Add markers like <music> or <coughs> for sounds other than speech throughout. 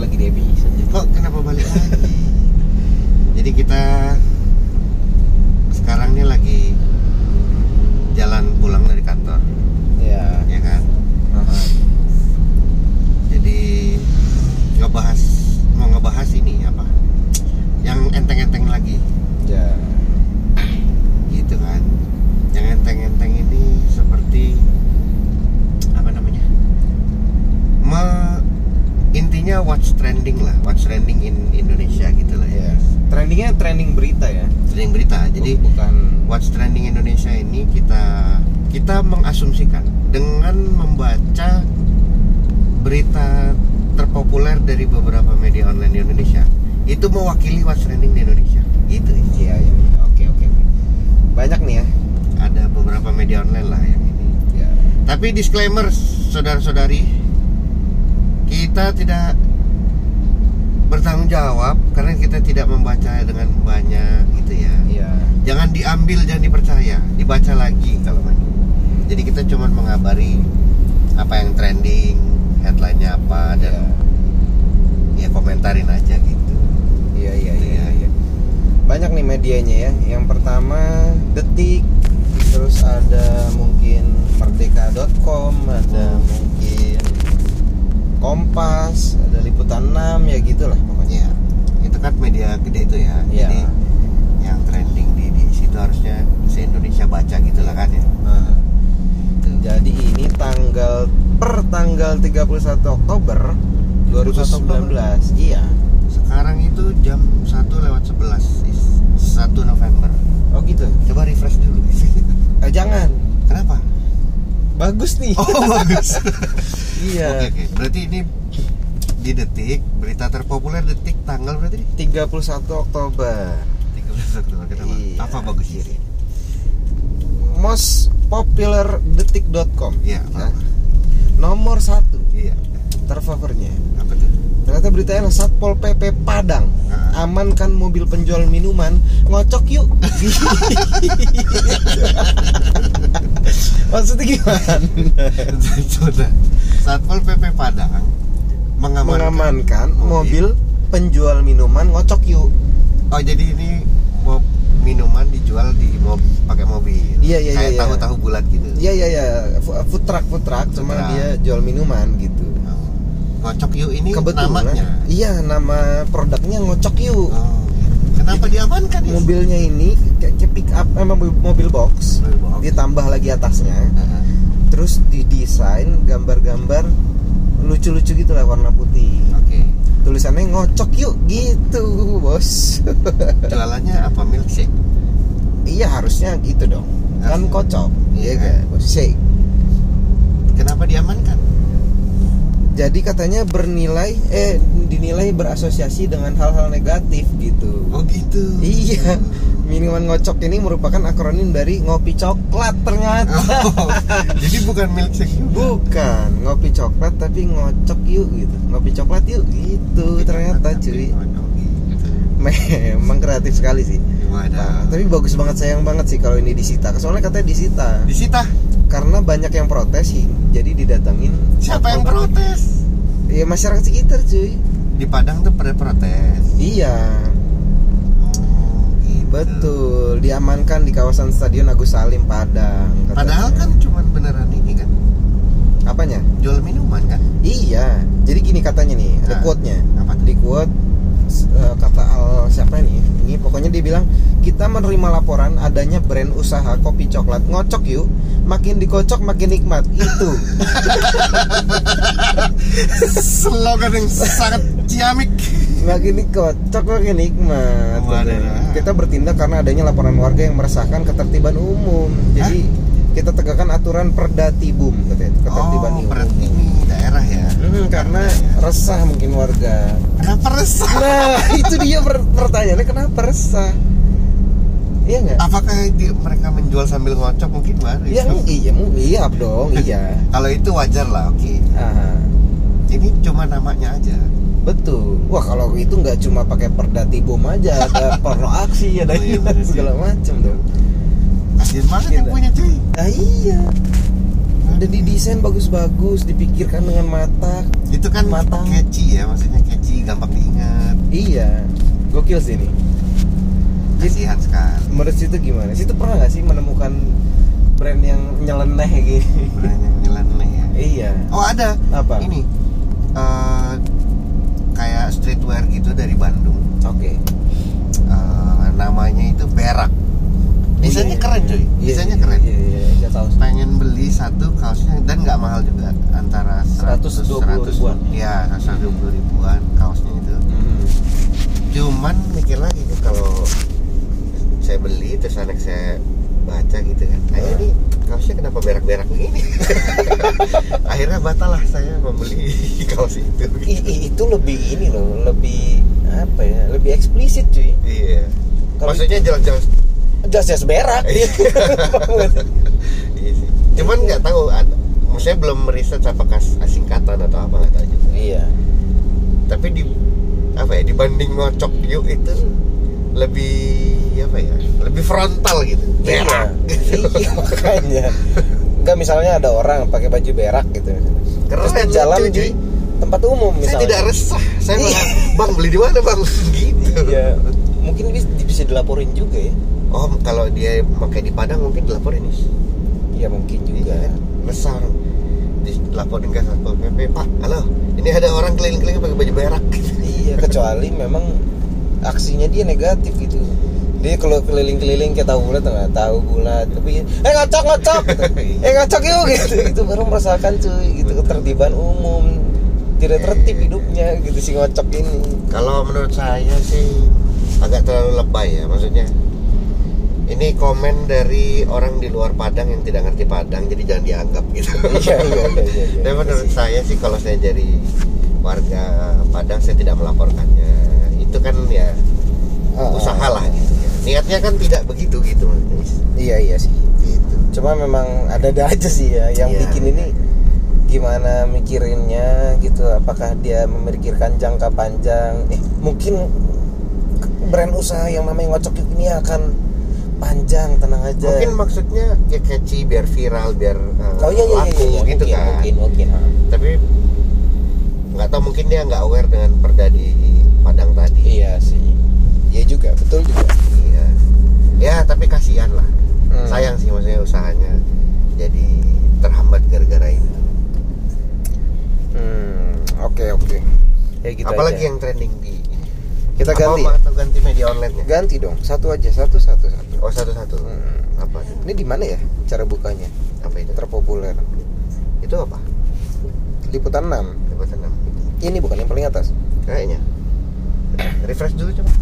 lagi di episode Kok kenapa balik lagi? Jadi kita sekarang nih lagi jalan pulang dari kantor, ya ya kan? aha. Jadi ngebahas mau ngebahas ini apa? Yang enteng-enteng lagi, ya gitu kan? Yang enteng-enteng ini seperti apa namanya? Me, intinya what's trending lah, what's trending in Indonesia gitu lah ya. ya trendingnya trending Trending berita. Jadi bukan What's Trending Indonesia ini kita kita mengasumsikan dengan membaca berita terpopuler dari beberapa media online di Indonesia itu mewakili What's Trending di Indonesia. Gitu. iya ya oke oke oke. banyak nih ya Ada beberapa media online lah yang ini. ya Tapi disclaimer saudara-saudari, kita tidak bertanggung jawab karena kita tidak membaca dengan banyak gitu ya. iya. Jangan diambil jangan dipercaya. Dibaca lagi kalau mau. Jadi kita cuma mengabari apa yang trending headline-nya apa dan ya komentarin aja gitu. Iya iya iya iya. Banyak nih medianya ya. Yang pertama detik. Terus ada mungkin merdeka.com ada Hmm. mungkin kompas liputan 6 ya gitulah pokoknya. Ya itu kan media gede itu ya. Iya. jadi yang trending di di situ harusnya se Indonesia baca gitu lah kan ya. Nah, jadi ini tanggal per tanggal 31 Oktober 2019 iya. Sekarang itu jam 1 lewat 11 is 1 November. Oh gitu? Coba refresh dulu. <laughs> Eh, jangan. Kenapa? Bagus nih. Oh bagus. <laughs> Iya. Oke, oke. Berarti ini di detik berita terpopuler detik tanggal berarti 31 Oktober 13 Oktober? Iya. Apa bagus ini? most popular detik.com Iya, Ya. nomor satu Iya. terfavornya Apa tuh? ternyata beritanya adalah Satpol PP Padang Ah. amankan mobil penjual minuman ngocok yuk <laughs> maksudnya gimana Coba. Satpol PP Padang mengamankan. mengamankan mobil penjual minuman ngocok yuk Oh, jadi ini mau minuman dijual di mob pakai mobil. Iya, iya, Kayak iya, iya. tahu-tahu bulat gitu. iya iya iya food truck food truck cuma truck. dia jual minuman gitu Oh. Ngocok yuk ini kebetulan namanya. iya nama produknya ngocok yuk Oh. Kenapa diamankan ya? mobilnya ini kayak, kayak pick up eh, mobil, mobil box Mobil box. ditambah lagi atasnya Ah, terus didesain gambar-gambar lucu-lucu gitu lah warna putih Oke. tulisannya ngocok yuk gitu bos <laughs> Jualannya apa milkshake? iya harusnya gitu dong kan Harusnya. kocok Iya iya kan? kan bos shake Kenapa diamankan? jadi katanya bernilai eh dinilai berasosiasi dengan hal-hal negatif gitu Oh gitu. iya minuman ngocok ini merupakan akronim dari ngopi coklat ternyata Oh, jadi bukan milkshake juga. bukan ngopi coklat tapi ngocok yuk gitu ngopi coklat yuk gitu ternyata cuy gitu. memang kreatif sekali sih Nah, tapi bagus banget sayang banget sih kalau ini disita soalnya katanya disita Disita. karena banyak yang protes sih jadi didatangin Siapa yang protes? ya masyarakat sekitar cuy Di Padang tuh pada protes. iya. Betul diamankan di kawasan Stadion Agus Salim Padang katanya. Padahal kan cuman beneran ini kan? Apanya? Jual minuman kan? iya jadi gini katanya nih ada Nah, quote-nya. apa di quote eh, kata al siapa nih ini pokoknya dia bilang kita menerima laporan adanya brand usaha kopi coklat. Ngocok yuk makin dikocok makin nikmat. Itu. <laughs> Slogan yang sangat ciamik. Makin dikocok makin nikmat Waduh. kita bertindak karena adanya laporan warga yang meresahkan ketertiban umum jadi kita tegakkan aturan perdatibum katanya ketertiban Oh, umum daerah ya. Hmm, karena resah mungkin warga Kenapa resah? nah <laughs> itu dia per- pertanyaannya kenapa resah iya nggak Apakah di- mereka menjual sambil ngocok mungkin baru? iya iya iya dong <laughs> iya Kalau itu wajar lah, oke. ah, Ini cuma namanya aja. Betul. Wah kalau itu nggak cuma pakai perdatibum aja ada <laughs> porno aksi ada Oh, iya, bener sih. segala macam dong. Kasian banget yang punya cuy. ah iya. Dan didesain bagus-bagus dipikirkan dengan mata. Itu kan Matang. catchy ya maksudnya catchy gampang diingat. Iya. Gokil sih ini. Jadi- kasihan sekali. menurut situ gimana? Situ pernah nggak sih menemukan brand yang nyeleneh gini? Brand yang nyeleneh ya? Iya. Oh ada. Apa? Ini. Eh, kayak streetwear gitu dari Bandung. Oke. Eh, namanya itu berak. Desainnya Iya, keren iya, cuy. iya, desainnya iya, keren. iya, iya, saya tahu pengen beli satu kaosnya dan nggak mahal juga antara 100 120 ribuan. ya 120 ribuan kaosnya itu. Hmm. cuman mikir lagi tuh kalau saya beli terus anak saya baca gitu kan. Ayah ini kaosnya kenapa berak-berak begini? <laughs> Akhirnya batal lah saya membeli <laughs> kaos itu. I- i- itu lebih ini loh lebih apa ya lebih eksplisit cuy. Iya. Kalau maksudnya jelas-jelas jas berak. Iya. <laughs> iya sih. Cuman nggak tahu maksudnya belum meriset apakah singkatan atau apa nggak tahu juga. Iya. Tapi di apa ya dibanding ngocok yuk itu lebih apa ya lebih frontal gitu berak. Gitu. <laughs> iya makanya. Enggak misalnya ada orang pakai baju berak gitu. Keren, terus jalan lucu, di tempat umum saya misalnya. tidak resah. Saya Iya. malah bang beli di mana bang? <laughs> Gitu. Iya. Mungkin bisa, dilaporin juga ya. Oh kalau dia pakai di Padang mungkin dilaporin nih iya mungkin juga. Iya, resah orang. Dilaporin ke satpol pp pak halo ini ada orang keliling-keliling pakai baju berak. Iya kecuali memang aksinya dia negatif gitu. Dia kalau keliling-keliling kayak tahu bulat nggak tahu bulat. Tapi eh ngocok ngocok. Gitu. <laughs> eh ngocok yuk gitu. Itu baru merasakan cuy gitu ketertiban umum. Tidak tertib hidupnya gitu si ngocok ini. Kalau menurut saya sih agak terlalu lebay ya maksudnya. Ini komen dari orang di luar Padang yang tidak ngerti Padang jadi jangan dianggap gitu. Iya iya iya iya, iya. <laughs> Tapi menurut saya sih kalau saya jadi warga Padang saya tidak melaporkannya itu kan ya Ah, usaha ah. lah gitu ya. Niatnya kan tidak begitu gitu iya iya sih. Gitu. Cuma memang ada-ada aja sih ya yang Iya. bikin ini gimana mikirinnya gitu apakah dia memikirkan jangka panjang. Eh mungkin brand usaha yang namanya ngocok ini akan panjang tenang aja. Mungkin maksudnya ya catchy biar viral biar uh, oh iya iya iya, laku iya, gitu mungkin, kan. mungkin mungkin tapi nggak tahu mungkin dia nggak aware dengan perda di Padang tadi. Iya sih. Iya juga betul juga. Iya. Ya tapi kasihan lah. Hmm. sayang sih maksudnya usahanya jadi terhambat gara-gara itu. Hmm oke oke. Ya gitu apalagi aja. yang trending di kita Apa ganti. atau ganti media online nya ganti dong. Satu aja satu satu satu. Oh satu-satu Hmm. apa ini di mana ya cara bukanya? Apa itu? Terpopuler. Itu apa? Liputan 6 liputan enam. Ini bukan yang paling atas. Kayaknya refresh dulu coba.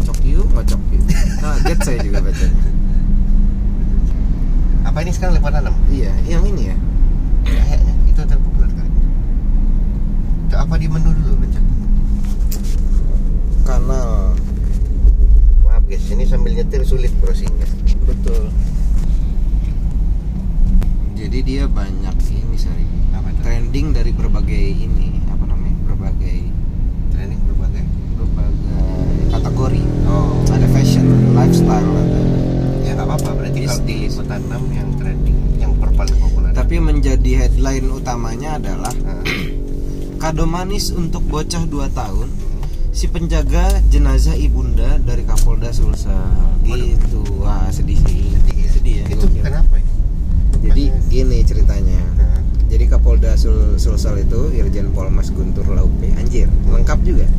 Ngocok yuk ngocok yuk. Kaget saya juga bacanya. Apa ini sekarang liputan enam? Iya yang ini ya. Kayaknya itu terpopuler kali. Itu apa di menu dulu pencet kanal. Maaf guys. Ini sambil nyetir sulit browsingnya. Betul. Jadi dia banyak ini itu? Trending dari berbagai ini apa namanya berbagai trending berbagai berbagai kategori. Oh. Ada fashion lifestyle ada ya nggak apa-apa. Berarti kalau di liputan 6 yang trending yang paling populer. Tapi menjadi headline utamanya adalah Nah, <clears throat> kado manis untuk bocah 2 tahun si penjaga jenazah ibunda dari Kapolda Sulsel. Gitu. Wah sedih sih. Sedih ya, sedih ya. Itu gokil. kenapa ya jadi gini ceritanya. Nah, jadi Kapolda Sul Sulsel itu Irjen Pol Mas Guntur Laupe. Anjir lengkap juga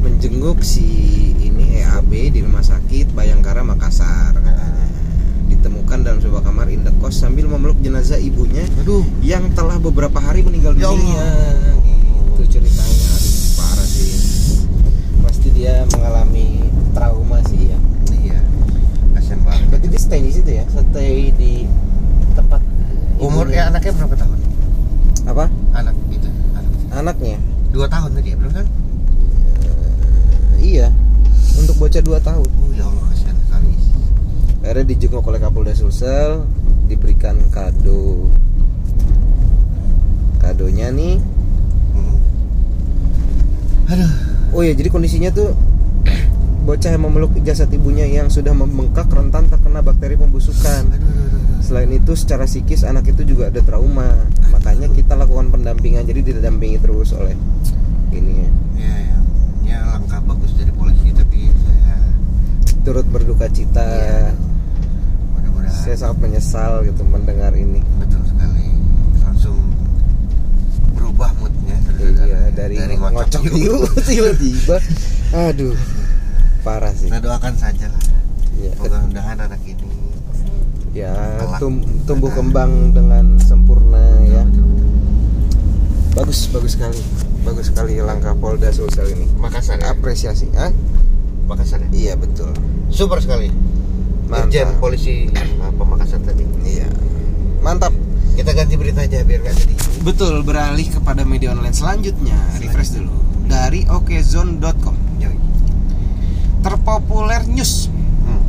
menjenguk si ini EAB di rumah sakit Bayangkara Makassar katanya. Ditemukan dalam sebuah kamar indekos sambil memeluk jenazah ibunya aduh. yang telah beberapa hari meninggal Ya dunia. Allah. itu ceritanya. Aduh parah sih. Pasti dia mengalami trauma sih ya. Iya. Kasian banget. Berarti dia stay di situ ya? Stay di tempat umur ya anaknya berapa tahun? Apa? Anak itu anak. Anaknya? Dua tahun tadi ya belum kan iya. Untuk bocah 2 tahun? Oh ya Allah kasihan sekali. Akhirnya dijenguk oleh Kapolda Sulsel diberikan kado. Kadonya nih. Hmm. aduh. Oh ya jadi kondisinya tuh <clears throat> bocah yang memeluk jasad ibunya yang sudah membengkak rentan terkena bakteri pembusukan. Selain itu secara psikis anak itu juga ada trauma. Makanya kita lakukan pendampingan jadi didampingi terus oleh ini ya ya ya ya langkah bagus dari polisi tapi saya turut berduka cita. Iya. mudah-mudahan. Saya sangat menyesal gitu mendengar ini. Betul sekali. Langsung berubah moodnya. Iya dari, ngocok yuk <laughs> tiba-tiba. Aduh parah sih. Kita doakan saja lah. Ya, mudah-mudahan anak ini ya tum- tumbuh kembang dengan sempurna ya. betul, betul. bagus bagus sekali bagus sekali langkah Polda Sulsel ini. Makassar ya? apresiasi ah Makassar ya? iya betul. Super sekali. Mantap. Irjen polisi apa Makassar tadi? Iya. Mantap. Kita ganti berita aja biar nggak jadi betul beralih kepada media online selanjutnya. Refresh dulu. Dari okezone.com terpopuler news. Hmm.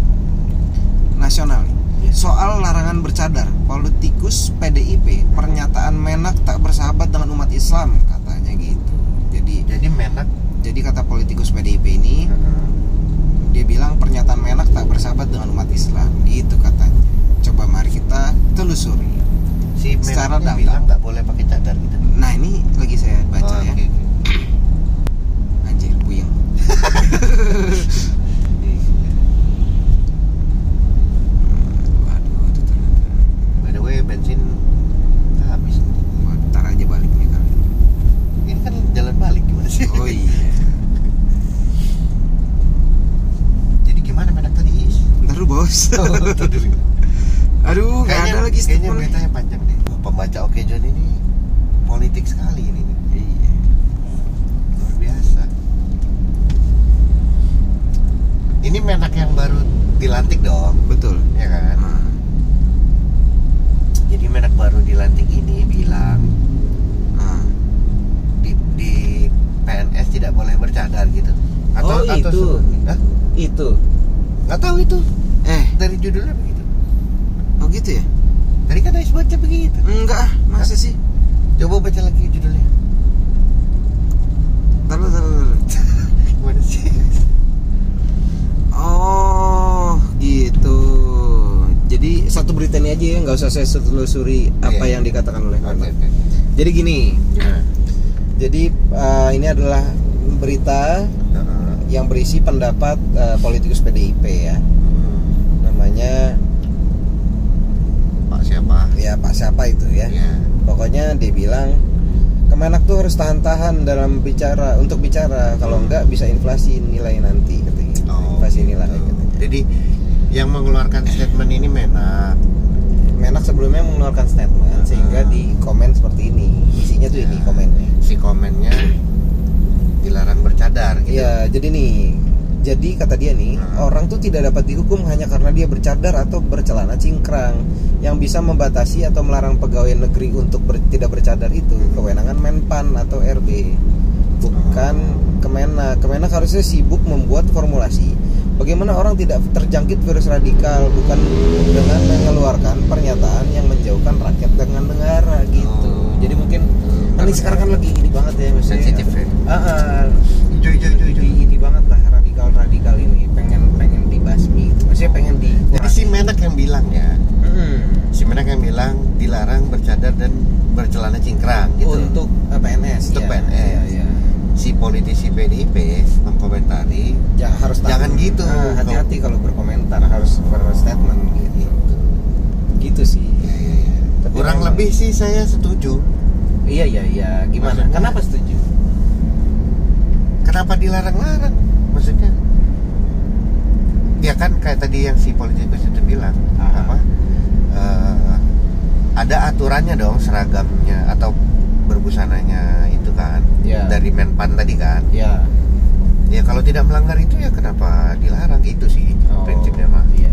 nasional soal larangan bercadar. Politikus PDIP pernyataan Menak tak bersahabat dengan umat Islam menak. Jadi kata politikus PDIP ini dia bilang pernyataan Menak tak bersahabat dengan umat Islam. Itu katanya. Coba mari kita telusuri. Si Secara dalam. bilang nggak boleh pakai cadar gitu. Nah ini lagi saya baca Oh, ya. oke, oke. anjir puyeng. <laughs> By the way bensin habis Wah, ntar aja baliknya kali ini kan jalan balik gimana sih oh iya. Jadi gimana menak tadi is? Ntar lu bos <laughs> aduh nggak ada lagi kayaknya beritanya panjang deh. Pembaca Oke John ini politik sekali ini. Iya. Luar biasa. Ini menak yang baru dilantik dong. Betul. Ya kan? Nah, jadi menak baru dilantik ini bilang nah. di, di PNS tidak boleh bercadar gitu. Oh, itu. Hah? itu. Nggak tahu itu. Eh. Dari judulnya begitu. Oh gitu ya? Tadi kan Ais baca begitu. Enggak ah masa sih? Coba baca lagi judulnya. Lu, ntar lu. gimana sih? Oh gitu. Jadi satu berita ini aja ya nggak usah saya telusuri apa Iya. yang dikatakan oleh Menak. oke jadi gini? Jadi eh, ini adalah berita yang berisi pendapat eh, politikus PDIP ya. Hmm. namanya Pak siapa? Ya Pak siapa itu ya. Ya pokoknya dia bilang Kemenak tuh harus tahan-tahan dalam bicara untuk bicara. Kalau enggak bisa inflasi nilai nanti katanya. Inflasi nilai gitu. katanya. Jadi yang mengeluarkan statement ini menak. Menak sebelumnya mengeluarkan statement sehingga di komen seperti ini. Isinya tuh ini Ya. komennya. si komennya dilarang bercadar gitu. Iya jadi nih jadi kata dia nih Hmm. orang tuh tidak dapat dihukum hanya karena dia bercadar atau bercelana cingkrang. Yang bisa membatasi atau melarang pegawai negeri untuk ber- tidak bercadar itu kewenangan Menpan atau RB bukan Kemenak. Kemenak harusnya sibuk membuat formulasi bagaimana orang tidak terjangkit virus radikal bukan dengan mengeluarkan pernyataan yang menjauhkan rakyat dengan negara gitu Oh. jadi mungkin kan ini sekarang kan lagi ini banget ya maksudnya Sensitif ya? Ah, ah, ini, banget lah radikal radikal ini pengen pengen dibasmi maksudnya pengen di jadi si menak yang bilang ya Mm-mm. si menak yang bilang dilarang bercadar dan bercelana cingkrang gitu untuk eh, PNS Untuk ya. PNS. Iya, iya. Si politisi PDIP mengkomentari Ya, harus tahu. Jangan gitu. Ah, hati-hati kalau berkomentar harus berstatement gitu. Gitu sih. Ya, ya, ya. Tapi kurang memang- lebih sih saya setuju. Iya iya iya. Gimana? Maksudnya- kenapa setuju? Kenapa dilarang-larang? Maksudnya? Ya kan kayak tadi yang si politikus itu bilang Ah. apa eh, ada aturannya dong seragamnya atau berbusananya itu kan Ya. dari Menpan tadi kan. Ya ya kalau tidak melanggar itu ya kenapa dilarang? Gitu sih Oh, prinsipnya mah iya.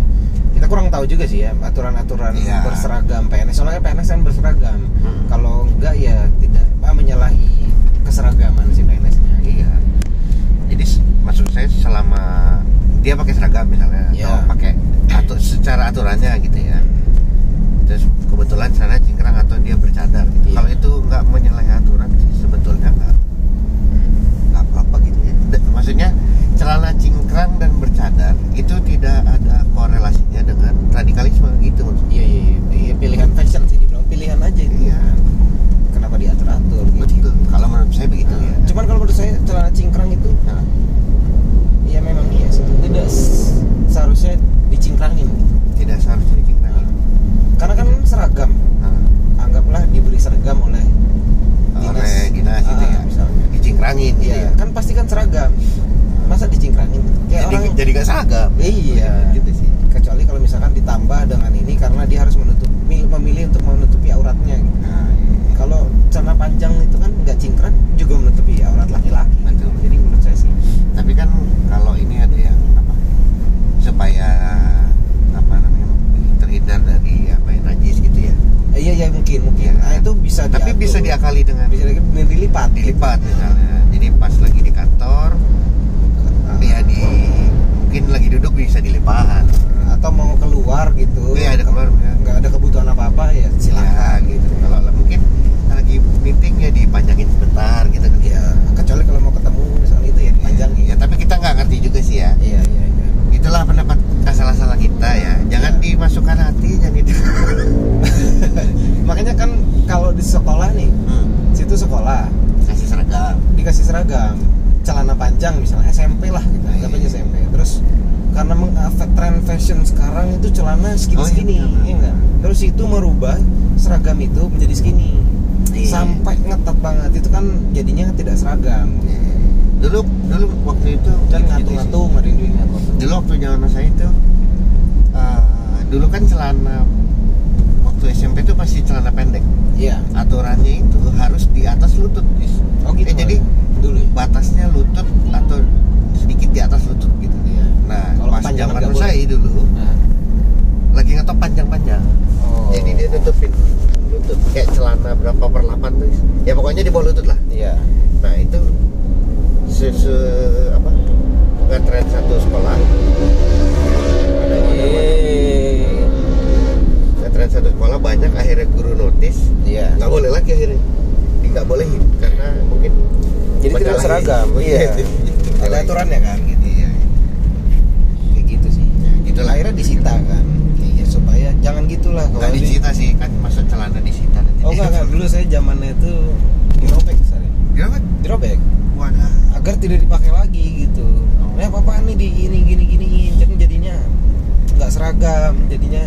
Kita kurang tahu juga sih ya aturan-aturan Iya. berseragam PNS soalnya PNS kan berseragam. Hmm. kalau enggak ya tidak apa, menyalahi keseragaman si PNS-nya iya. Jadi maksud saya selama dia pakai seragam misalnya Ya. atau pakai atau secara aturannya gitu ya terus kebetulan sana cingkrang atau dia bercadar gitu. Iya. Kalau itu nggak menyalahi aturan sih sebetulnya nggak nggak apa-apa gitu. Ya. Maksudnya celana cingkrang dan bercadar itu tidak ada korelasinya dengan radikalisme gitu maksudnya. Iya iya iya, iya, iya pilihan fashion sih dibilang pilihan aja itu. Iya. Kenapa diatur atur? Gitu. Betul. Kalau menurut saya begitu nah, ya. Cuman kalau menurut saya celana cingkrang itu nah. ya memang iya sih tidak seharusnya dicingkrangin. Tidak seharusnya dicingkrangin karena kan seragam. Nah. anggaplah diberi seragam oleh dinas, oleh dinas gitu ah, ya. misalnya. Dicingkrangin gitu iya, ya. kan pasti kan seragam. Masa dicingkrangin? Kayak jadi, orang jadi gak seragam. Iya ya. gitu sih. kecuali kalau misalkan ditambah dengan ini karena dia harus menutup memilih untuk menutupi auratnya gitu. nah, iya. kalau celana panjang itu kan nggak cingkrang juga menutupi aurat laki-laki. Jadi menurut saya sih diakali dengan bisa di- dilipat. Dilipat misalnya. jadi pas lagi di kantor ya di mungkin lagi duduk bisa dilipat. Atau mau keluar gitu. Iya, ada keluar, ya. nggak ada kebutuhan apa apa ya ya silakan gitu. Kalau mungkin lagi meeting ya dipanjangin sebentar gitu kan. Ya kecuali kalau mau ketemu misalnya itu ya dipanjangin. Ya tapi kita nggak ngerti juga sih ya. Iya iya iya itulah pendapat salah-salah kita ya. Jangan Ya. dimasukkan hati jangan itu <laughs> makanya kan kalau di sekolah nih hmm. situ sekolah. Kasih seragam. Dikasih seragam. Celana panjang misalnya SMP lah gitu anggap aja SMP terus karena meng tren fashion sekarang itu celana skinny Oh, iya, skinny iya enggak terus itu merubah seragam itu menjadi skinny. Iya. sampai ngetat banget itu kan jadinya tidak seragam dulu dulu waktu itu gitu ngatung-ngatung ada yang ngatung sih. dulu waktu zaman saya itu eh, dulu kan celana waktu SMP itu pasti celana pendek. Iya. Aturannya itu harus di atas lutut. Is. oh gitu Eh, jadi dulu ya? batasnya lutut atau sedikit di atas lutut gitu. Iya. nah Kalau pas zaman saya dulu Nah. lagi ngetop panjang-panjang. Oh. Jadi dia nutupin lutut. Kayak celana berapa per 8 tuh. Ya pokoknya di bawah lutut lah. Iya. Nah itu se, se- apa? Ngetren satu sekolah. Ada ngetren satu sekolah banyak akhirnya guru notis. Iya. Nggak boleh lagi akhirnya. Nggak bolehin karena mungkin jadi tidak seragam. iya. <laughs> Iya ada aturannya kan? Gitu iya. Kayak gitu sih. Gitu lah. Akhirnya disita kan? Iya supaya jangan gitulah kalau nggak di- disita sih. Kan masuk celana disita nanti. Oh enggak enggak dulu saya zamannya itu dirobek saya Kenapa? dirobek wadah agar tidak dipakai lagi gitu. Nah apa nih di ini gini giniin jadi jadinya nggak seragam jadinya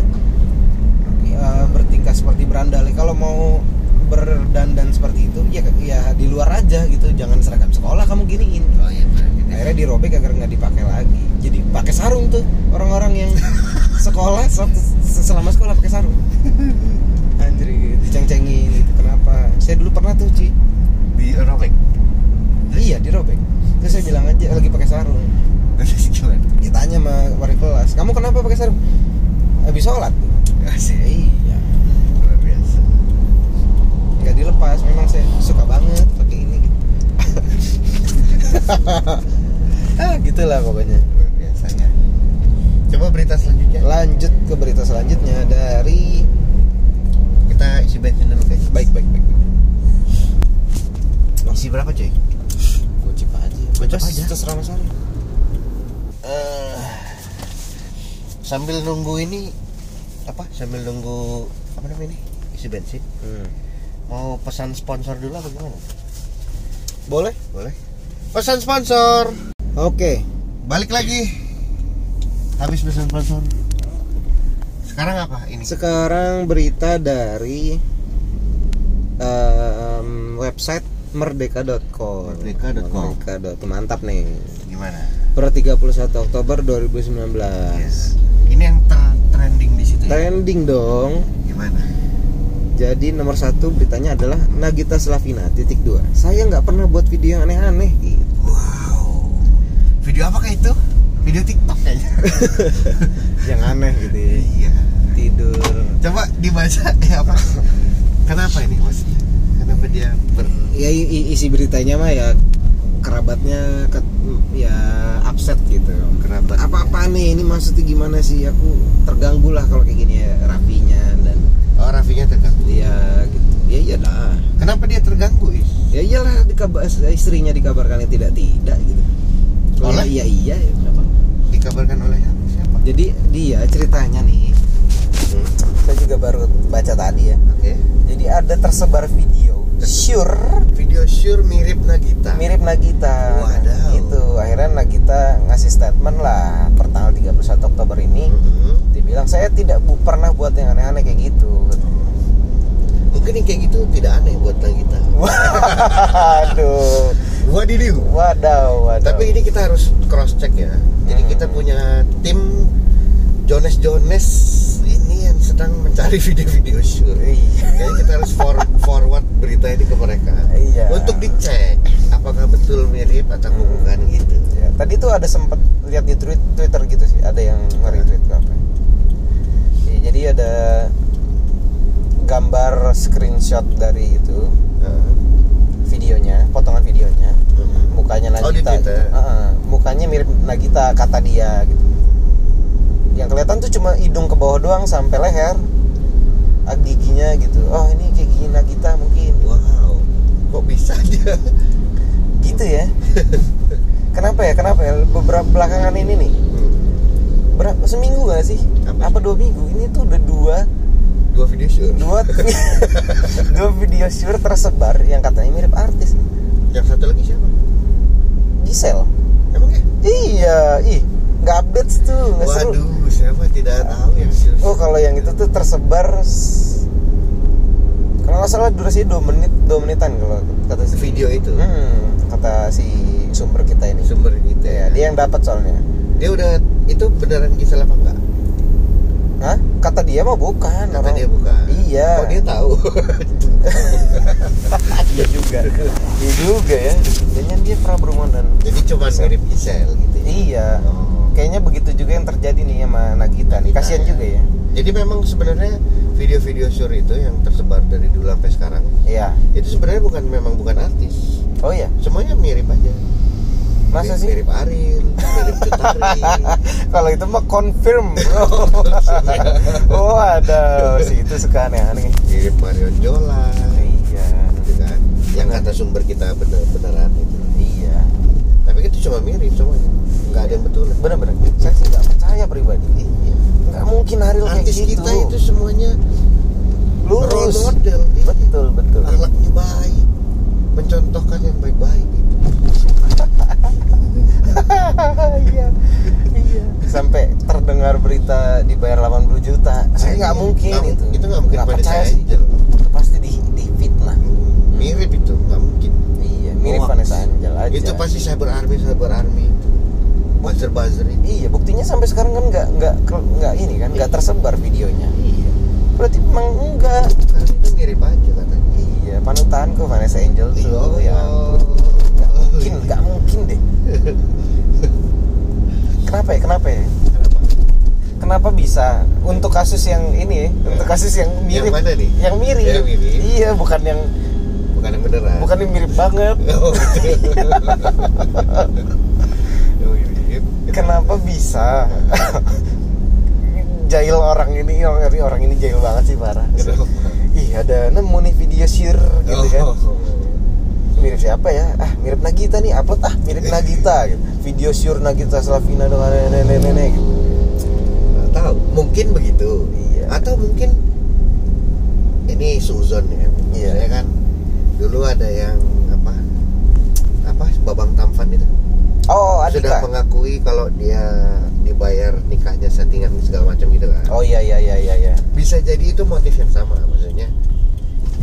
ya, bertingkah seperti berandal. Kalau mau berdandan seperti itu ya ya di luar aja gitu. Jangan seragam sekolah kamu giniin. Oh iya gitu. akhirnya dirobek agar nggak dipakai lagi. Jadi pakai sarung tuh orang-orang yang <laughs> sekolah se- selama sekolah pakai sarung. Anjir gitu diceng-cengin gitu. Kenapa? Saya dulu pernah tuh Ci. Di robek iya dirobek terus saya bilang aja lagi pakai sarung. Terus gimana? Ditanya sama wali kelas kamu kenapa pakai sarung? Habis sholat. Asik. Iya. Luar biasa. Nggak dilepas memang saya suka banget pakai ini. Gitu <laughs> ah gitulah pokoknya. Luar biasa ya coba berita selanjutnya. Lanjut ke berita selanjutnya dari kita isi bensin dulu guys. Baik baik baik, baik. isi berapa cuy Bebas, aja. terserah mas Ari. Eh, sambil nunggu ini apa? Sambil nunggu apa namanya ini? Isi bensin. Hmm. mau pesan sponsor dulu apa gimana? Boleh. Boleh. Pesan sponsor. Oke. Balik lagi. Habis pesan sponsor. Sekarang apa ini? Sekarang berita dari em, website merdeka.com Merdeka.com. merdeka.com mantap nih. Gimana? Per 31 Oktober 2019 yes. Ini yang ter trending di situ ya? trending dong. Gimana? Jadi nomor satu beritanya adalah Nagita Slavina titik dua. Saya nggak pernah buat video yang aneh-aneh. Gitu. wow. Video apa kayak itu? Video TikTok kayaknya. <laughs> Yang aneh gitu ya. iya. Tidur. Coba dibaca ya apa? Kenapa ini maksudnya kenapa dia ber ya isi beritanya mah ya kerabatnya ke, ya upset gitu. Kerabat. apa-apa nih? Ini maksudnya gimana sih? Aku terganggu lah kalau kayak gini ya Rafinya dan oh Rafinya terganggu. Ya gitu. Ya iyalah kenapa dia terganggu is? Ya iyalah dikabar istrinya dikabarkan tidak tidak gitu. Kalau Oleh? iya iya ya kenapa? Dikabarkan oleh siapa? Jadi dia ceritanya nih Hmm, saya juga baru baca tadi ya oke jadi ada tersebar video sure video sure mirip Nagita mirip Nagita Wadaw. itu akhirnya Nagita ngasih statement lah per tanggal 31 Oktober ini Mhm. dibilang saya tidak bu- pernah buat yang aneh-aneh kayak gitu mungkin yang kayak gitu tidak aneh buat Nagita <laughs> waduh Wadidiu. Wadaw, wadaw. Tapi ini kita harus cross check ya. Jadi Hmm. kita punya tim Jones Jones ini yang sedang mencari video-video shoot. Iya. Kayaknya kita harus for- forward berita ini ke mereka. Iya. Untuk dicek apakah betul mirip atau bukan gitu. Ya, tadi tuh ada sempet lihat di tweet, Twitter gitu sih, ada yang nge-retweet apa. Ya, jadi ada gambar screenshot dari itu Heeh. videonya, potongan videonya, Mhm. mukanya Oh, Nagita. Twitter. gitu. Heeh, mukanya mirip Nagita kata dia gitu. Yang kelihatan tuh cuma hidung ke bawah doang sampai leher. Ah, giginya gitu. Oh, ini kayak gigi Nagita mungkin. Wow. Kok bisa dia? Gitu ya. <laughs> Kenapa ya? Kenapa ya? Beberapa belakangan ini nih berapa seminggu gak sih Apa? apa, dua minggu ini tuh udah dua Dua video shoot. dua <laughs> <laughs> dua video shoot tersebar yang katanya mirip artis Yang satu lagi siapa? Gisel Emang ya? iya ih nggak update tuh nggak seru Waduh, siapa tidak tahu yang shoot. oh kalau yang itu tuh tersebar kalau nggak salah durasi dua menit dua menitan kalau kata si video itu. hmm, kata si sumber kita ini Sumber gitu ya ya. dia yang dapat soalnya Dia udah itu beneran Gisel apa enggak? Hah? kata dia mah bukan Kata orang- dia bukan. iya Kok dia tahu? <laughs> iya juga iya juga ya kayaknya dia pernah berhubungan dan Jadi cuma mirip Gisel gitu. ya? iya Oh. kayaknya begitu juga yang terjadi nih sama Nagita nih kasihan Nah, juga ya Jadi memang sebenarnya video-video shoot itu yang tersebar dari dulu sampai sekarang iya itu sebenarnya bukan memang bukan artis. oh iya Semuanya mirip aja. masa mirip, sih Mirip Ariel, mirip Cutari. <laughs> kalau itu mah confirm bro <laughs> oh ada si itu suka aneh-aneh mirip Marion Jola. iya Gitu kan. Yang kata sumber kita bener beneran itu. iya Tapi itu cuma mirip semuanya. Nggak ada yang betul. bener-bener saya sih nggak percaya pribadi Iya. nggak mungkin Ariel kayak Artis gitu. kita itu semuanya role lurus. model. Iya. betul betul. Akhlaknya baik. Mencontohkan yang baik-baik gitu. <laughs> iya. Iya. Sampai terdengar berita dibayar 80 juta. Saya nggak mungkin Nggak- itu. itu nggak mungkin percaya sih. itu pasti di di fitnah. Mirip itu nggak mungkin. Iya mirip. Vanessa Angel aja. Itu pasti cyber army cyber army. itu buzzer buzzer iya buktinya sampai sekarang kan nggak nggak nggak ini kan nggak tersebar videonya. Iya. Berarti memang enggak karena itu mirip aja katanya. Iya panutanku Vanessa Angel tuh Iya. ya nggak mungkin nggak mungkin deh. Kenapa ya kenapa ya? Kenapa? bisa? Untuk kasus yang ini ya, untuk kasus yang mirip. Yang mana nih? yang mirip, Yang mirip. iya bukan yang bukan yang beneran? Bukan yang mirip banget. Oh, oh. <laughs> kenapa bisa? <laughs> Jail orang ini orang ini orang ini jail banget sih parah. Kenapa? ih ada nemu nih video share gitu kan. Oh. mirip siapa ya? Ah mirip Nagita nih upload. Ah mirip Nagita gitu. video sure Nagita Slavina dengan nenek-nenek gitu. Nggak tahu. Mungkin begitu. Iya. atau mungkin ini suzon ya. Iya. saya kan dulu ada yang apa apa babang tampan itu oh sudah Adika mengakui kalau dia dibayar nikahnya settingan segala macam gitu kan oh iya iya iya iya iya bisa jadi itu motif yang sama maksudnya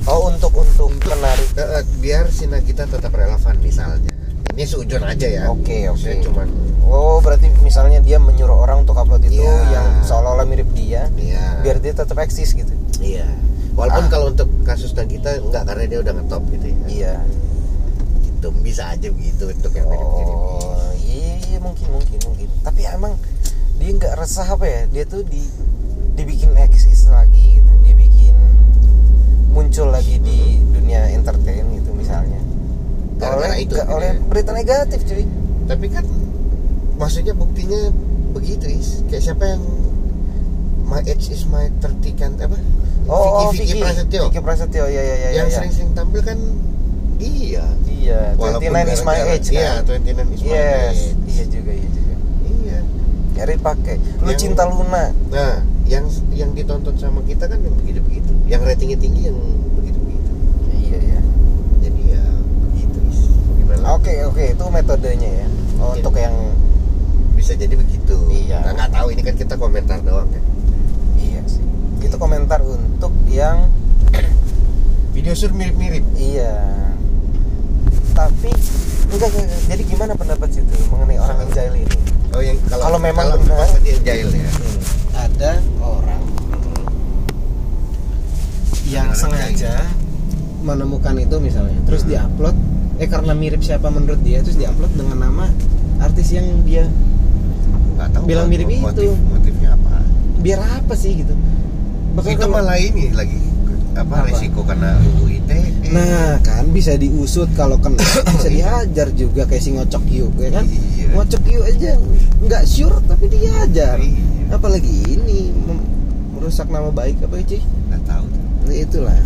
oh untuk untuk menarik Eh, eh, biar si Nagita tetap relevan misalnya ini seujon aja ya Oke, oke. Maksudnya cuman Oh, berarti misalnya dia menyuruh orang untuk upload itu Iya. yang seolah-olah mirip dia, iya biar dia tetap eksis gitu. iya walaupun Ah. kalau untuk kasus Nagita enggak karena dia udah ngetop gitu ya Iya. Itu bisa aja begitu untuk yang mirip-mirip Oh, iya, iya mungkin mungkin mungkin. Tapi emang dia nggak resah apa ya? Dia tuh di dibikin eksis lagi gitu, dibikin muncul lagi di dunia entertain gitu misalnya. Gara-gara oleh itu, oleh ya. berita negatif cuy. tapi kan maksudnya buktinya begitu is kayak siapa yang my age is my 30 kan apa Oh, Vicky, Vicky Prasetyo Vicky Prasetyo, ya ya ya. yang ya, ya. sering-sering tampil kan iya Iya, Walaupun 29 is my age iya kan. 29 is my Yes, age iya juga, iya juga. iya Nyari pakai. Lu Yang- cinta Luna. nah yang yang ditonton sama kita kan yang begitu-begitu yang ratingnya tinggi yang begitu-begitu Iya, iya. jadi ya begitu is Oke, oke, itu metodenya ya. Oh, untuk yang bisa jadi begitu Iya. nah, nggak tahu ini kan kita komentar doang ya iya sih. Itu komentar untuk yang video sur mirip-mirip iya tapi enggak, enggak, jadi gimana pendapat situ mengenai orang yang jahil ini? Oh yang kalau, kalau memang kalau benar. dia jahil ya. Hmm. Ada orang hmm. yang orang sengaja jahil. menemukan itu misalnya terus hmm. diupload. Eh karena mirip siapa menurut dia terus diupload dengan nama artis yang dia nggak tahu bilang mirip motif, itu motifnya apa. Biar apa sih gitu? Bahkan itu malah ini lagi apa, Apa? resiko karena UU ITE Nah kan bisa diusut kalau kena. <coughs> Bisa dihajar juga kayak si ngocok yuk ya kan? Iya. ngocok yuk aja nggak sure tapi dihajar Iya. apalagi ini merusak nama baik apa sih nggak tahu. Nah, itulah.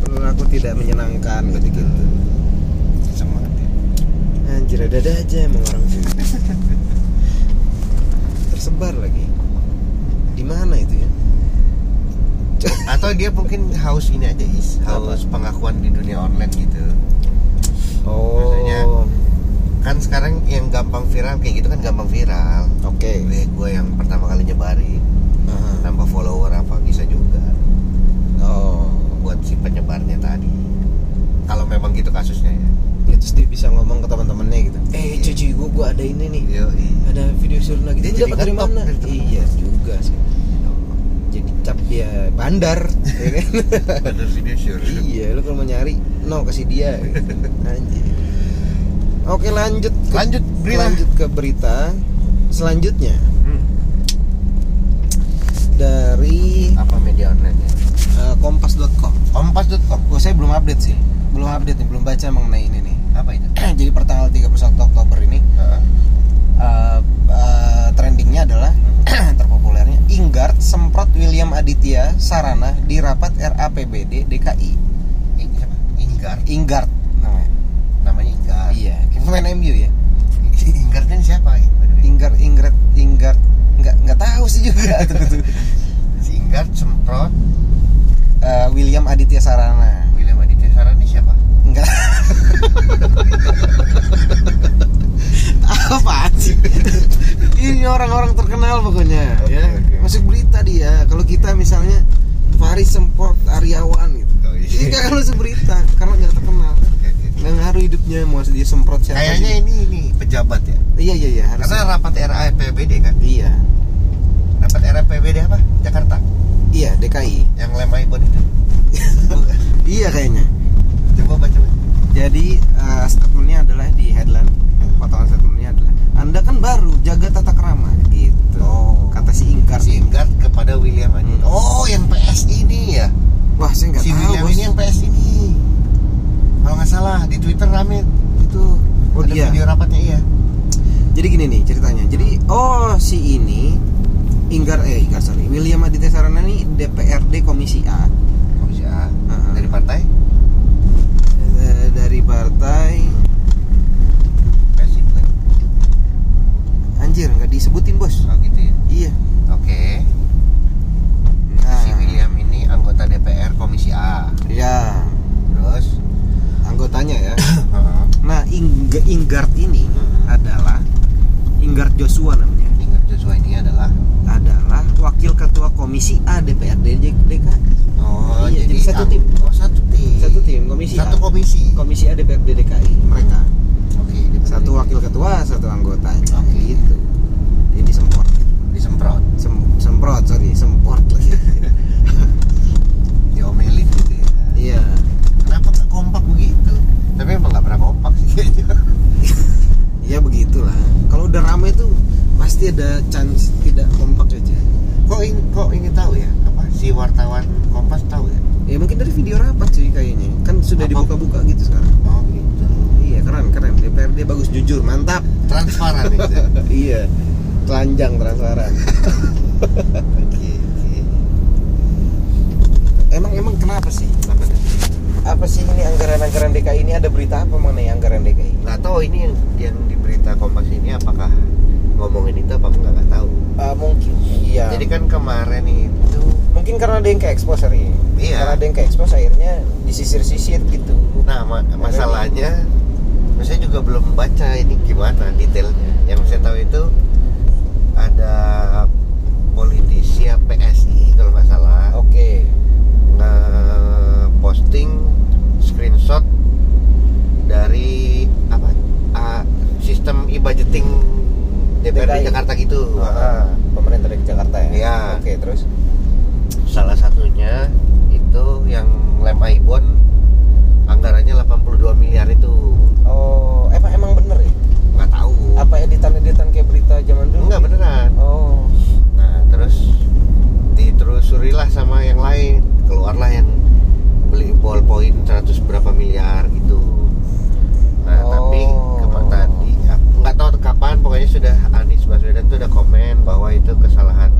Perilaku tidak menyenangkan ketika itu. semangat ya. anjir ada ada aja emang orang <laughs> tersebar lagi. Di mana itu ya atau dia mungkin haus ini aja is. Haus pengakuan di dunia online gitu. Maksudnya, kan sekarang yang gampang viral kayak gitu kan gampang viral. Oke. Gue gue yang pertama kali nyebarin. Aha. nambah follower apa bisa juga. Oh. Buat si penyebarnya tadi. Kalau memang gitu kasusnya ya. Ya terus dia bisa ngomong ke teman-temannya gitu. Eh Iya. cuci gua gua ada ini nih. Yo, ada video surna gitu. Dia dapat dari mana? iya juga sih cap dia bandar ya kan? Bener video sure iya lu kalau mau nyari no kasih dia anjir. Oke lanjut ke, Lanjut, berita. lanjut ke berita selanjutnya. Hmm. dari apa media online ya eh, kompas.com kompas.com Wah, saya belum update sih. Belum update nih belum baca mengenai ini nih. Apa itu? <clears throat> Jadi per tanggal 31 Oktober ini Heeh. Uh, uh, trendingnya adalah <clears throat> terpopulernya Inggard semprot William Aditya Sarana di rapat RAPBD DKI Ing- siapa? Inggar Inggard namanya. Namanya Inggar iya kayak pemain MU ya? Kan siapa? Way? Inggard Inggard Inggard nggak nggak tahu sih juga. <laughs> Tuh, tuh. si Inggar semprot. Uh, William Aditya Sarana. William Aditya Sarani siapa? Enggak <laughs> apa sih? Ini orang-orang terkenal pokoknya ya. Oke, oke. masuk berita dia kalau kita misalnya Faris Semport Aryawan gitu. Oh, iya. ini kan masuk berita karena nggak terkenal. Nggak ngaruh hidupnya mau dia semprot siapa kayaknya juga. ini ini pejabat ya? Iya iya iya harus karena rapat RAPBD kan? Iya. Rapat RAPBD apa? Jakarta? Iya DKI yang lem iPhone itu? <laughs> Iya kayaknya. Coba baca baca. jadi uh, statementnya adalah di potongan statementnya adalah anda kan baru jaga tata krama. Gitu. Oh. kata si Ingkar si Inggar kepada William Aditya Hmm. oh yang PS ini ya? Wah saya nggak si tahu William bos. ini yang PS ini. Kalau nggak salah di Twitter rame. Itu Oh, ada dia. video rapatnya iya. Jadi gini nih ceritanya. Jadi oh si ini Inggar eh Inggar sorry. William Aditya Sarana ini DPRD Komisi A. Komisi A. Heeh. dari partai? Eh, dari partai PS itu kan anjir nggak disebutin bos. Oh gitu ya? Iya. Oke. Nah. Si William ini anggota DPR Komisi A. Ya terus? Anggotanya ya. <coughs> Nah Ing Inggard ini Hmm. adalah Inggard Joshua namanya. Inggar Joshua ini adalah? Adalah wakil ketua Komisi A DPRD DKI oh Iya, jadi, jadi satu tim. oh satu tim. Satu tim Komisi satu A. komisi. Komisi A DPRD DKI mereka. Oke satu wakil ketua satu anggotanya Oke. gitu jadi semprot. Disemprot Sem semprot sorry semprot lagi <laughs> diomelin gitu ya. Iya. Kenapa nggak kompak begitu? Tapi emang nggak pernah kompak sih. Kayaknya <laughs> ya begitulah. Kalau udah rame tuh pasti ada chance tidak kompak aja. Kok ini kok ini tahu ya? Apa? Si wartawan kompas tahu ya? Ya mungkin dari video rapat sih kayaknya. Kan sudah dibuka-buka gitu sekarang. Oh gitu. Iya keren keren. DPRD bagus jujur mantap. Transparan itu <laughs> iya telanjang transparan oke oke. Emang emang kenapa sih? Apa sih ini anggaran-anggaran DKI ini? Ada berita apa mengenai anggaran DKI nggak tahu ini yang yang di berita kompas ini apakah ngomongin itu apa enggak nggak tahu. Ah, mungkin iya. Jadi kan kemarin itu mungkin karena ada yang ke expose hari ini. Iya. karena ada yang ke expose akhirnya disisir-sisir gitu. Nah ma- masalahnya saya juga belum baca ini gimana detailnya. Yang saya tahu itu ada politisi ya, PSI kalau nggak salah. Oke. Nge-posting screenshot dari apa? Ah, sistem e-budgeting DPR DKI. Jakarta gitu. Ah, pemerintah DKI Jakarta ya. Iya. Oke, terus? Salah satunya itu yang lem Aibon anggarannya 82 miliar itu. Oh, emang emang bener ya? Apa editan-editan kayak berita zaman dulu? nggak beneran Oh. nah terus ditelusurilah sama yang lain keluarlah yang beli ballpoint 100 berapa miliar gitu nah Oh. tapi kapan tadi nggak tahu kapan pokoknya sudah Anies Baswedan tuh udah komen bahwa itu kesalahan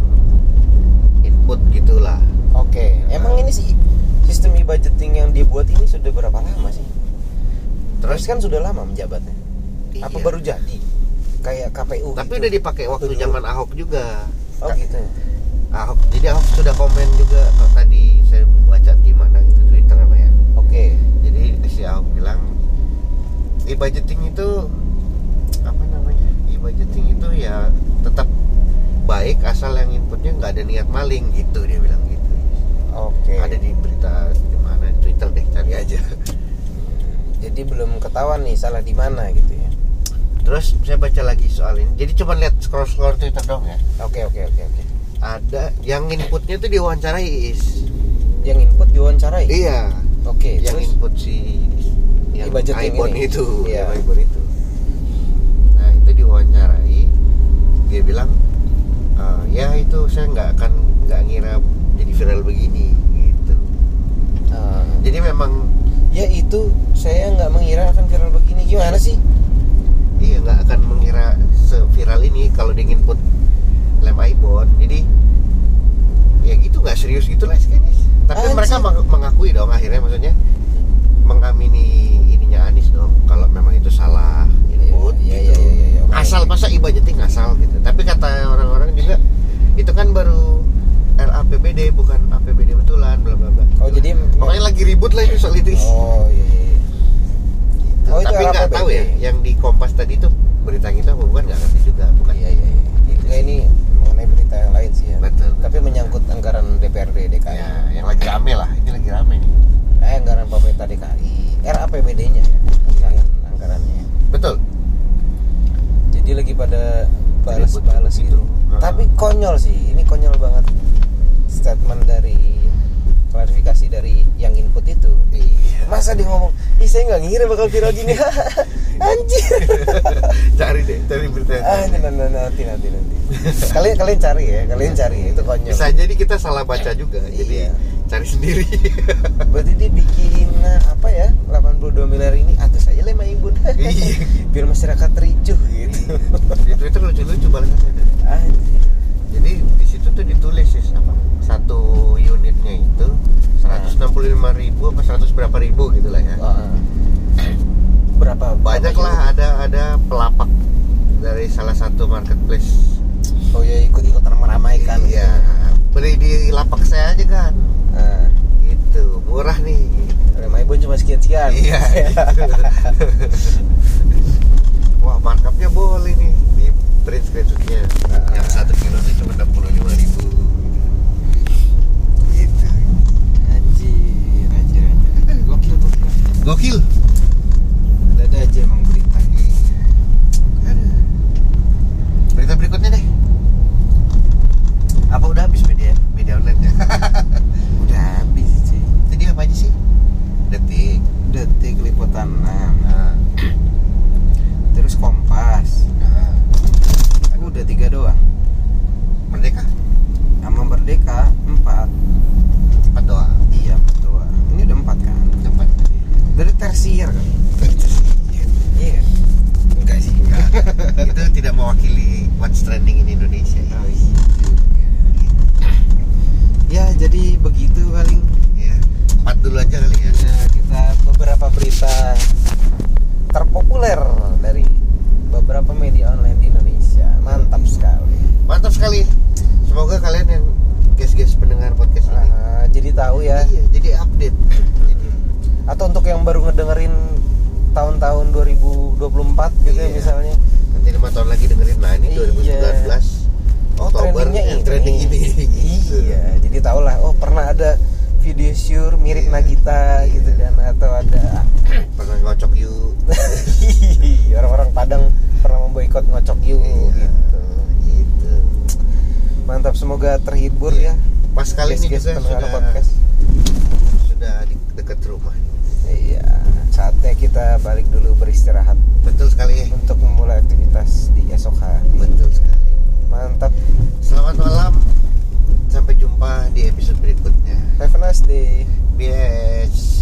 input gitulah Oke, emang ini sih sistem e-budgeting yang dia buat ini sudah berapa lama sih? Terus kan sudah lama menjabatnya. Apa Iya. baru jadi? Kayak KPU tapi gitu. udah dipakai waktu zaman Ahok juga Oh gitu. ya? Ahok jadi Ahok sudah komen juga kok tadi saya baca di mana gitu Twitter apa ya Oke. jadi si Ahok bilang e-budgeting itu apa namanya e-budgeting itu ya tetap baik asal yang inputnya nggak ada niat maling gitu dia bilang gitu Oke. ada di berita di mana Twitter deh cari aja Jadi belum ketahuan nih salah di mana gitu ya. Terus saya baca lagi soal ini jadi coba lihat scroll scroll Twitter dong ya Oke oke oke oke. ada yang inputnya tuh diwawancarai is Yang input diwawancarai. iya Oke. yang terus? input si yang Ibon itu Iya. Ibon itu nah itu diwawancarai dia bilang "Eh, ya itu saya nggak akan nggak ngira jadi viral begini gitu Ah, jadi memang ya itu saya nggak mengira akan viral begini. Gimana sih? Iya nggak akan mengira seviral ini kalau dia input lem Ibon jadi ya gitu nggak serius gitu lah kayaknya tapi Anjir. mereka meng- mengakui dong akhirnya maksudnya mengamini ininya Anies dong kalau memang itu salah input Iya, iya, gitu. iya, iya, iya. Oke. asal masa e-budgeting asal gitu tapi kata orang-orang juga itu kan baru RAPBD bukan APBD betulan bla bla bla Oh jadi makanya lagi ribut lah itu soal itu Oh iya. Gitu. Oh, itu tapi nggak tahu ya yang di Kompas tadi tuh berita itu apa bukan nggak ngerti juga bukan Iya iya. iya. Gitu Nggak, sih. ini mengenai berita yang lain sih ya. Betul. Tapi menyangkut anggaran DPRD DKI. ya yang lagi rame lah ini lagi rame nih Eh, anggaran pemerintah DKI. RAPBD-nya ya, bukan anggarannya. betul Jadi lagi pada balas-balas gitu. gitu. Tapi konyol sih. Ini konyol banget statement dari klarifikasi dari yang input itu. iya Masa dia ngomong, ih saya nggak ngira bakal viral gini. <laughs> Anjir. cari deh cari berita ah, nanti, nanti, nanti, nanti, nanti. kalian kalian cari ya, kalian cari ya. itu konyol. bisa jadi kita salah baca juga jadi Iya. cari sendiri <laughs> Berarti dia bikin nah, apa ya? 82 miliar ini atas aja lema ibu. <laughs> Iya. Biar masyarakat ricuh gitu. di Twitter lucu-lucu balasannya Anjir. jadi di situ tuh ditulis sih apa satu unitnya itu 165 ribu apa 100 berapa ribu gitu lah ya Wah. Berapa banyak berapa lah ada ada pelapak dari salah satu marketplace? Oh ya ikut-ikutan meramaikan. iya beli di lapak saya aja kan Nah, gitu murah nih lema ibu cuma sekian-sekian. iya gitu. <laughs> wah markupnya boleh nih di print screenshotnya Ah. yang satu kilo itu cuma 65 ribu gitu Anjir, anjir, anjir. <laughs> Gokil, gokil. gokil Ada-ada aja emang berita. Aduh. berita berikutnya deh apa udah habis media media online ya Udah habis sih. jadi apa aja sih detik Detik liputan 6. nah, Terus Kompas. nah. Udah tiga doang. merdeka Sama Merdeka 4. empat doang Iya, empat doang. Ini udah 4 kan? empat Dari tersier kan? Iya. Enggak sih. Enggak. itu tidak mewakili what's trending in Indonesia ya. Oh, iya juga. Ya, jadi begitu paling ya empat dulu aja kali ya ya, kita beberapa berita terpopuler dari beberapa media online di Indonesia. Mantap sekali. mantap sekali semoga kalian yang guys-guys pendengar podcast ini Ah, jadi tahu ya. iya jadi update jadi Atau untuk yang baru ngedengerin tahun-tahun 2024 gitu ya Iya. misalnya. nanti lima tahun lagi dengerin nah ini Iya. 2019 Oh, Oktober trendingnya yang ini. trending ini Gitu. Iya, jadi tau lah. Oh, pernah ada video sure mirip Iya. Nagita Iya. gitu kan atau ada <clears throat> pernah ngocok you <laughs> orang-orang Padang pernah memboikot ngocok you Iya. gitu. semoga terhibur Iya. ya pas kali ini pendengar sudah podcast. kita balik dulu beristirahat. Betul sekali. Ya. Untuk memulai aktivitas di esok hari. Betul sekali. Mantap. Selamat malam. Sampai jumpa di episode berikutnya. Have a nice day. Yes.